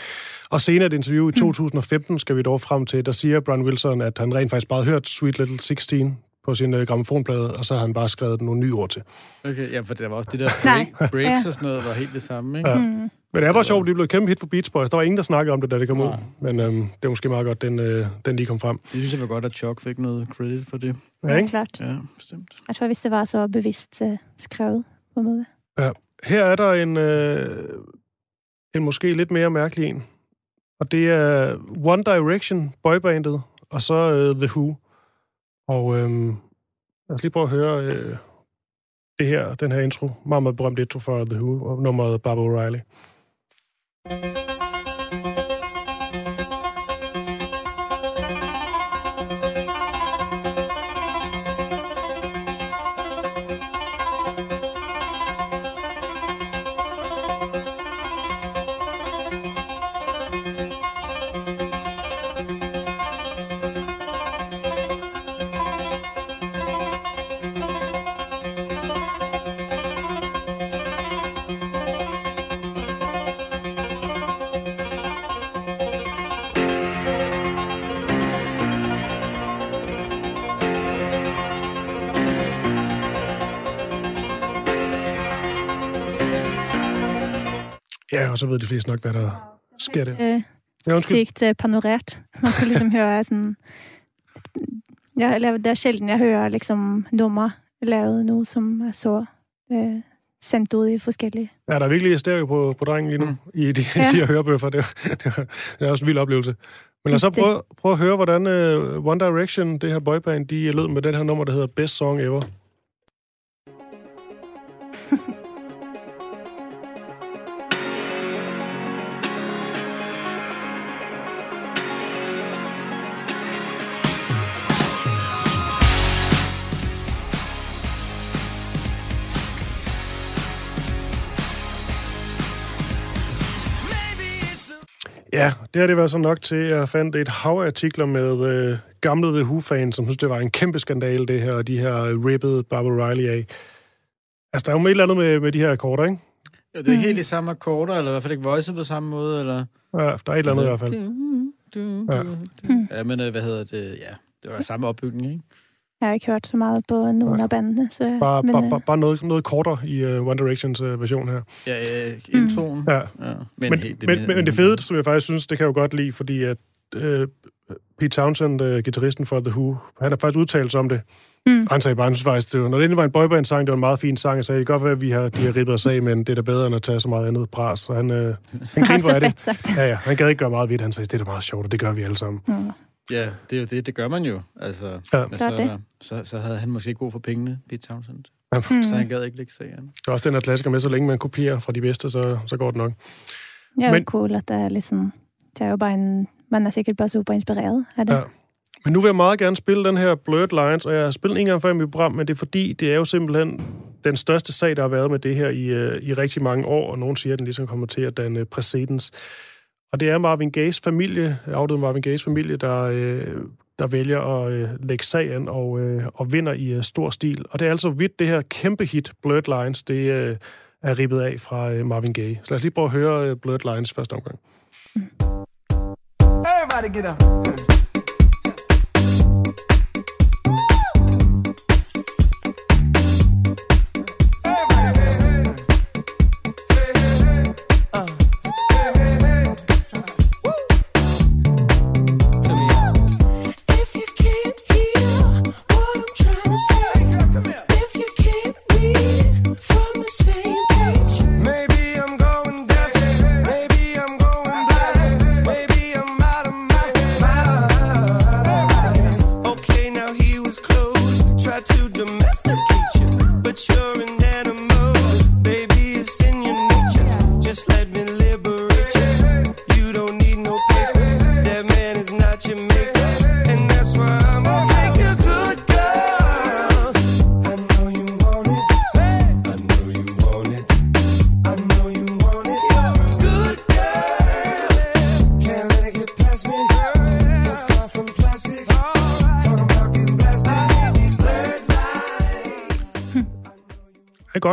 Og senere i et interview i 2015 skal vi dog frem til, der siger Brian Wilson, at han rent faktisk bare hørt Sweet Little 16 på sin uh, gramofonplade, og så har han bare skrevet nogle nye ord til. Okay, ja, for det var også det der break, breaks Ja. og sådan noget, var helt det samme, ikke? Ja. Ja. Mm. Men det er bare sjovt, det blev et kæmpe hit for Beach Boys. Der var ingen, der snakkede om det, da det kom ud. Nej. Men øhm, det er måske meget godt, den, øh, den lige kom frem. Det synes jeg var godt, at Chuck fik noget credit for det. Ja, Ja, ikke? klart. Ja, bestemt. Jeg tror, hvis det var så bevidst uh, skrevet på en måde. Her er der en, øh, en måske lidt mere mærkelig en. Og det er One Direction, boybandet, og så øh, The Who. Og øhm, lad os lige prøve at høre øh, det her, den her intro. Meget, meget berømt intro for The Who, og nummeret Barbara O'Reilly. Ja, og så ved de fleste nok, hvad der sker der. Øh, Ja, uh, panoreret. Man kunne ligesom høre sådan... Ja, eller det er sjældent, jeg hører liksom nummer lavet nu, som er så uh, sendt ud i forskellige. Ja, der er virkelig stereo på, på drengen lige nu, Mm. i de, Ja. de her hørebøffer. Det, det, er- det er også en vild oplevelse. Men lad os så prøve, prøve at høre, hvordan uh, One Direction, det her boyband, de lød med den her nummer, der hedder Best Song Ever. Ja, det har det været så nok til. Jeg fandt et hav af artikler med øh, gamle The Who-fans, som synes, det var en kæmpe skandale, det her, og de her rippede Barbara Riley af. Altså, der er jo et eller andet med, med de her akkorder, ikke? Ja, det er ikke Mm. helt de samme akkorder, eller i hvert fald ikke voicet på samme måde, eller... Ja, der er et eller andet i hvert fald. Ja. Ja, ja men øh, hvad hedder det? Ja, det var samme opbygning, ikke? Jeg har ikke hørt så meget på nogen af bandene, så... Bare, men, bare, øh, bare, bare noget, noget kortere i uh, One Directions uh, version her. Ja, øh, introen. Ja. ja. Men, men, men, men det fede, som jeg faktisk synes, det kan jeg jo godt lide, fordi at øh, Pete Townsend, øh, gitarristen for The Who, han har faktisk udtalt sig om det. Mm. Han sagde bare, han synes faktisk, det var, når det endelig var en boyband-sang, det var en meget fin sang, jeg sagde, det kan godt være, at vi har, de har ribbet os af, men det er da bedre, end at tage så meget andet bras. Så han, øh, han det grinte er af det. sagt. Ja, ja, han gad ikke gøre meget ved det. Han sagde, det er da meget sjovt, og det gør vi alle sammen. Mm. Ja, det er jo det, det gør man jo. Altså, Ja. men Klart det. så, så, så havde han måske god for pengene, Pete Townsend. Mm. Så han gad ikke lægge sagen. Det er også den her klassiker med, så længe man kopierer fra de bedste, så, så går det nok. Det er jo Men- cool, at der er liksom... Det er jo bare en... Man er sikkert bare super inspireret af det. Ja. Men nu vil jeg meget gerne spille den her Blurred Lines, og jeg har spillet en gang før i mit program, men det er fordi, det er jo simpelthen den største sag, der har været med det her i, øh, i rigtig mange år, og nogen siger, at den ligesom kommer til at danne præcedens. Og det er Marvin Gayes familie, afdøde Marvin Gayes familie, der, øh, der vælger at øh, lægge sagen og, øh, og vinder i øh, stor stil. Og det er altså vidt det her kæmpe hit, Blurred Lines, det øh, er ribbet af fra øh, Marvin Gaye. Så lad os lige prøve at høre øh, Blurred Lines første omgang. Everybody get up.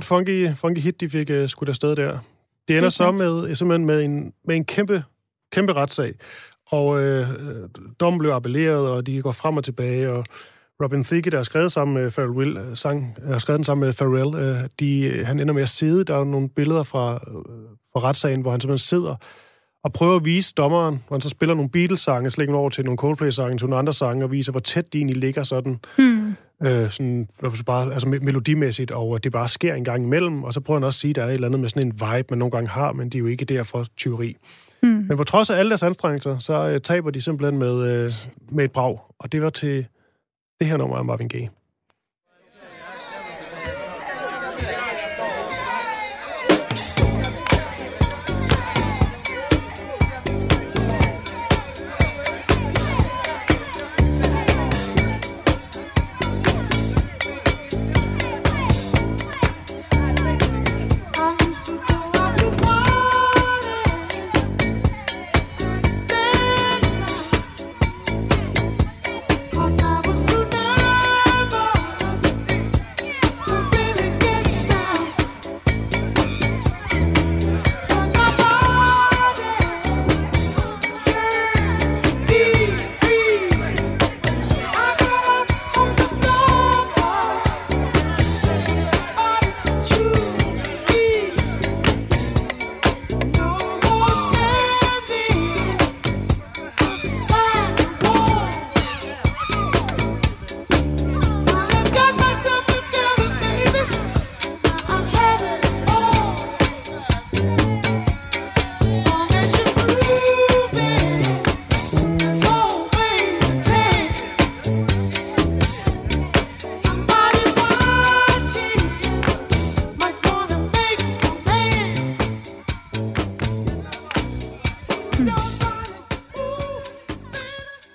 Funky, funky hit, de fik uh, skudt afsted der. Det ender er så med, simpelthen med en, med en kæmpe, kæmpe retssag. Og øh, dommen blev appelleret, og de går frem og tilbage, og Robin Thicke, der har skrevet sammen med Pharrell øh, sang, har skrevet den sammen med Pharrell, øh, de, øh, han ender med at sidde. Der er nogle billeder fra, øh, fra retssagen, hvor han simpelthen sidder og prøver at vise dommeren, hvor han så spiller nogle Beatles-sange, slænger over til nogle Coldplay-sange, til nogle andre sange, og viser, hvor tæt de egentlig ligger sådan, Hmm. Øh, sådan bare, altså me- melodimæssigt, og det bare sker en gang imellem. Og så prøver han også at sige, at der er et eller andet med sådan en vibe, man nogle gange har, men de er jo ikke der for tyveri. Hmm. Men på trods af alle deres anstrengelser, så øh, taber de simpelthen med, øh, med et brag. Og det var til det her nummer af Marvin Gaye.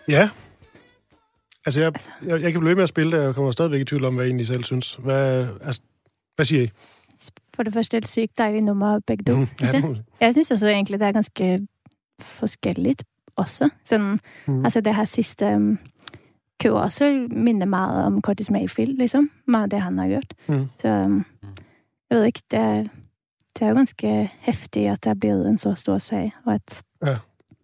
Ja. Altså, jeg, jeg, jeg kan blive ved med at spille det, og jeg kommer stadigvæk i tvivl om, hvad jeg egentlig selv synes. Hvad, altså, hvad siger I? For det første et sykt deilig nummer, begge to. Synes Ja, jeg. må- Jeg syns også egentlig det er ganske forskjellig også. Sånn, Mhm. Altså det her siste um, kunne også minne meget om Curtis Mayfield, liksom. Med det han har gjort. Mhm. Så um, jeg ved ikke, det er, det er jo ganske heftig at det er blevet en så stor sag. Og at, Der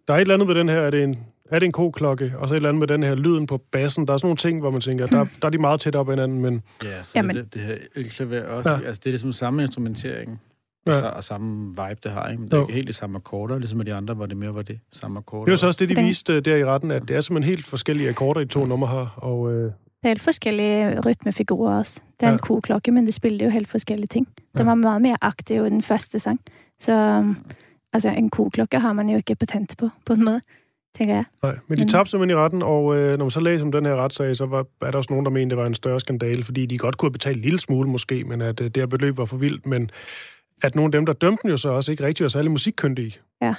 er et eller andet med den her, er det en, er det en koklokke, og så et eller andet med den her lyden på bassen. Der er sådan nogle ting, hvor man tænker, der, der er de meget tæt op ad hinanden, men Ja, så Jamen. Det, det her elklaver også, Ja. altså det er ligesom samme instrumentering, Ja. ja. og, og samme vibe, det har, ikke? Men det er Jo. ikke helt de samme akkorder, ligesom med de andre, hvor det mere var det samme akkorder. det er jo så også det, de viste øh, der i retten, at det er simpelthen helt forskellige akkorder, de to numre har. Og øh, det er helt forskellige rytmefigurer også. Det er Ja. en koklokke, men de spiller jo helt forskellige ting. Ja. Den var meget mere aktiv i den første sang. Så um, altså, en koklokke har man jo ikke patent på, på en måde, tænker jeg. nej, men de Men- tabte simpelthen i retten, og øh, når man så læser om den her retssag, så var, er der også nogen, der mente, det var en større skandale, fordi de godt kunne have betalt en lille smule måske, men at øh, det her beløb var for vildt, men at nogle af dem, der dømte den jo så også ikke rigtig var særlig musikkyndige. Ja.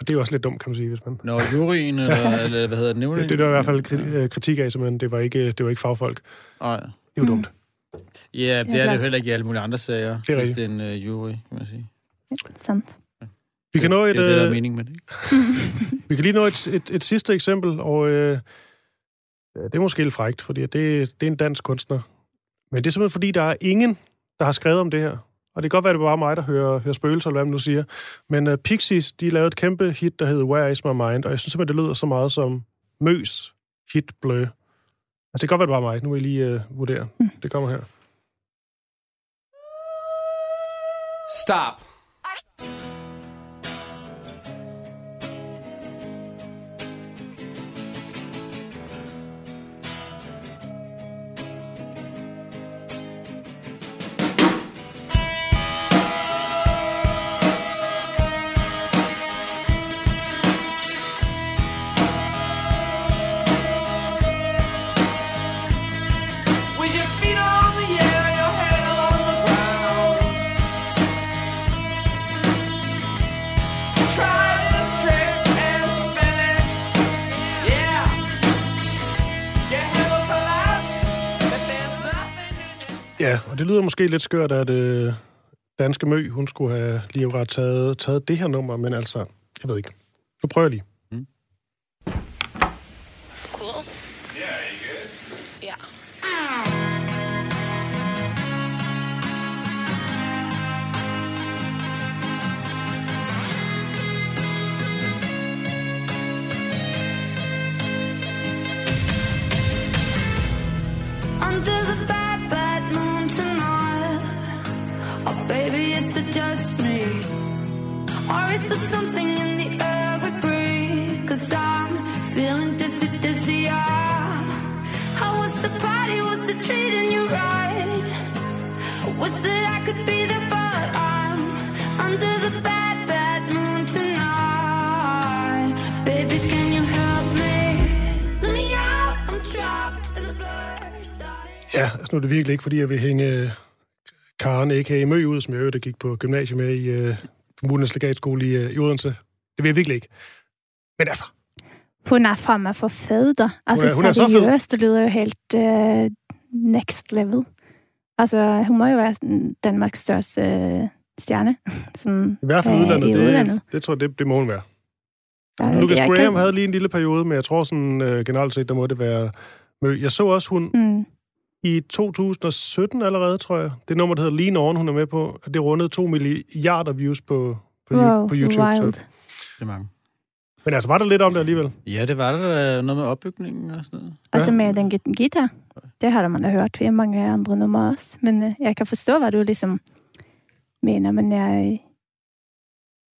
Og det er jo også lidt dumt, kan man sige, hvis man... Når juryen, eller, eller hvad hedder det, nævningen? Det, det er der i hvert fald kri- øh, kritik af, simpelthen. Det var ikke, det var ikke fagfolk. Nej. Det er jo Mm. dumt. Ja, det er det jo heller ikke i alle mulige andre sager. Det er hvis rigtigt. Det er en uh, jury, kan man sige. Sant. Vi kan, nå et, det, er det, der er øh, mening med det, vi kan lige nå et, et, et sidste eksempel, og øh, det er måske lidt frægt, fordi det, det er en dansk kunstner. Men det er simpelthen fordi, der er ingen, der har skrevet om det her. Og det kan godt være, det var bare mig, der hører, hører spøgelser, eller hvad man nu siger. Men uh, Pixies, de lavede et kæmpe hit, der hedder Where Is My Mind, og jeg synes simpelthen, det lyder så meget som Møs hit Blø. Altså, det kan godt være, det var mig. Nu vil jeg lige uh, vurdere. Mm. Det kommer her. Stop. det lyder måske lidt skørt, at øh, Danske Mø, hun skulle have lige ret taget, taget det her nummer, men altså, jeg ved ikke. Nu prøver jeg lige. Mm. Cool. Yeah, yeah. Under the Ja, altså nu er det virkelig ikke, fordi jeg vil hænge øh, Karen, a.k.a. Mø, ud, som jeg øvrigt gik på gymnasiet med i uh, kommunens legatskole i, uh, i Odense. Det vil jeg virkelig ikke. Men altså, Hun er fandme for da. Altså, Hun er- hun er så fed. seriøst, det lyder jo helt uh, next level. Altså, hun må jo være Danmarks største øh, stjerne. Sådan, i hvert fald øh, udlandet, i det, udlandet. det tror jeg, det, det må hun være. Jeg- Lucas Graham kan- havde lige en lille periode, men jeg tror sådan uh, generelt set, der må det være. Jeg så også hun Mm. I 2017 allerede, tror jeg. Det nummer, der hedder Lean On, hun er med på, det rundede 2 milliarder views på, på, Wow, på YouTube. wild. Så. Det er mange. Men altså, var der lidt om det alligevel? Ja, det var der noget med opbygningen og sådan noget. Altså med den guitar, det har man da hørt i mange andre numre også. Men uh, jeg kan forstå, hvad du ligesom mener, men jeg,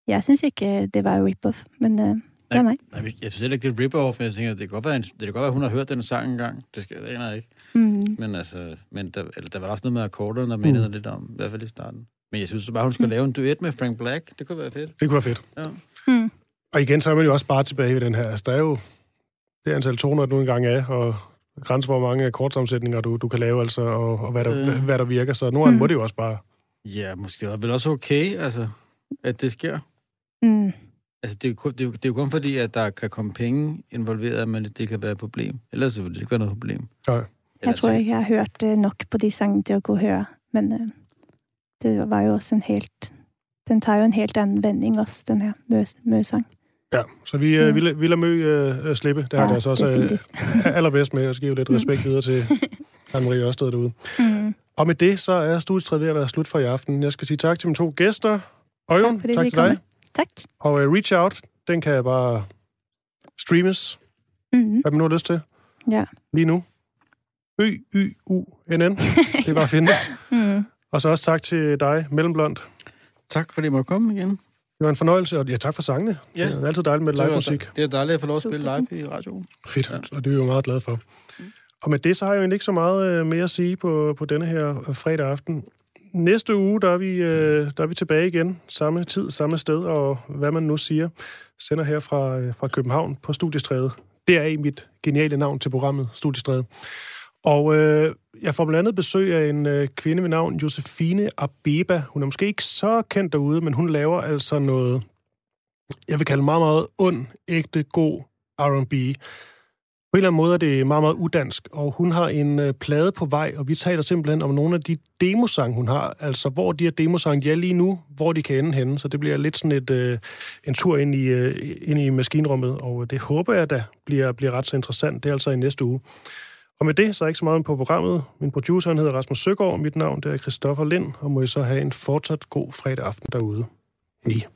jeg synes ikke, øh, det var rip-off. Men uh, det er mig. Nej, jeg synes heller ikke, det er rip-off, men jeg tænker, det kan godt være, en, det kan godt være, hun har hørt den sang engang. Det skal jeg ikke. Mm. Men altså, men der, eller, der var også noget med akkorderne, der mindede Mm. lidt om, i hvert fald i starten. Men jeg synes bare, hun skal lave en duet med Frank Black. Det kunne være fedt. Det kunne være fedt. Ja. Mm. Og igen, så er man jo også bare tilbage ved den her. Altså, der er jo det antal toner, du engang er, og grænser, hvor mange akkordsammensætninger du, du kan lave, altså, og, og hvad, der, Øh. hvad, hvad der virker. Så nogle gange Mm. må det jo også bare... Ja, måske er det vel også okay, altså, at det sker. Mm. Altså, det er, jo kun, det, er jo, det er jo kun fordi, at der kan komme penge involveret, men det kan være et problem. Ellers vil det ikke være noget problem. Nej. Jeg tror ikke, jeg har hørt uh, nok på de sangene til at og høre. Men uh, det var jo også en helt... Den tager jo en helt anden vending også, den her mø- møsang. Ja, så vi, øh, vi, la- vi lader Mø øh, øh, slippe. Det Ja, det altså også øh, allerbedst med, at give lidt respekt videre til Anne-Marie Ørsted derude. Mm. Og med det, så er studietræet ved at være slut for i aften. Jeg skal sige tak til mine to gæster. Øjvind, Tak tak til dig. Tak. Og uh, Reach Out, den kan bare streames, Mm. hvad man nu har lyst til, Ja. lige nu. Ø-Y-U-N-N. Det er bare at finde. Mm. Og så også tak til dig, Mellemblond. Tak, fordi I måtte komme igen. Det var en fornøjelse, og ja, tak for sangene. Ja. Det er altid dejligt med live musik. det er dejligt at få lov at spille live i radioen. Fedt, Ja. og det er vi jo meget glade for. Og med det, så har jeg jo ikke så meget øh, mere at sige på, på denne her øh, fredag aften. Næste uge, der er, vi, øh, der er vi tilbage igen. Samme tid, samme sted, og hvad man nu siger. Sender her fra, fra København på Studiestræde. Det er i mit geniale navn til programmet, Studiestræde. Og øh, jeg får blandt andet besøg af en øh, kvinde ved navn Josefine Abeba. Hun er måske ikke så kendt derude, men hun laver altså noget, jeg vil kalde meget, meget ond, ægte, god R&B. På en eller anden måde er det meget, meget udansk, og hun har en øh, plade på vej, og vi taler simpelthen om nogle af de demosang, hun har. Altså, hvor de her demosang, er lige nu, hvor de kan ende henne. Så det bliver lidt sådan et, øh, en tur ind i, øh, ind i maskinrummet, og øh, det håber jeg da bliver, bliver ret så interessant. Det er altså i næste uge. Og med det, så er ikke så meget på programmet. Min producer han hedder Rasmus Søgaard, mit navn det er Christoffer Lind, og må I så have en fortsat god fredag aften derude. Hej.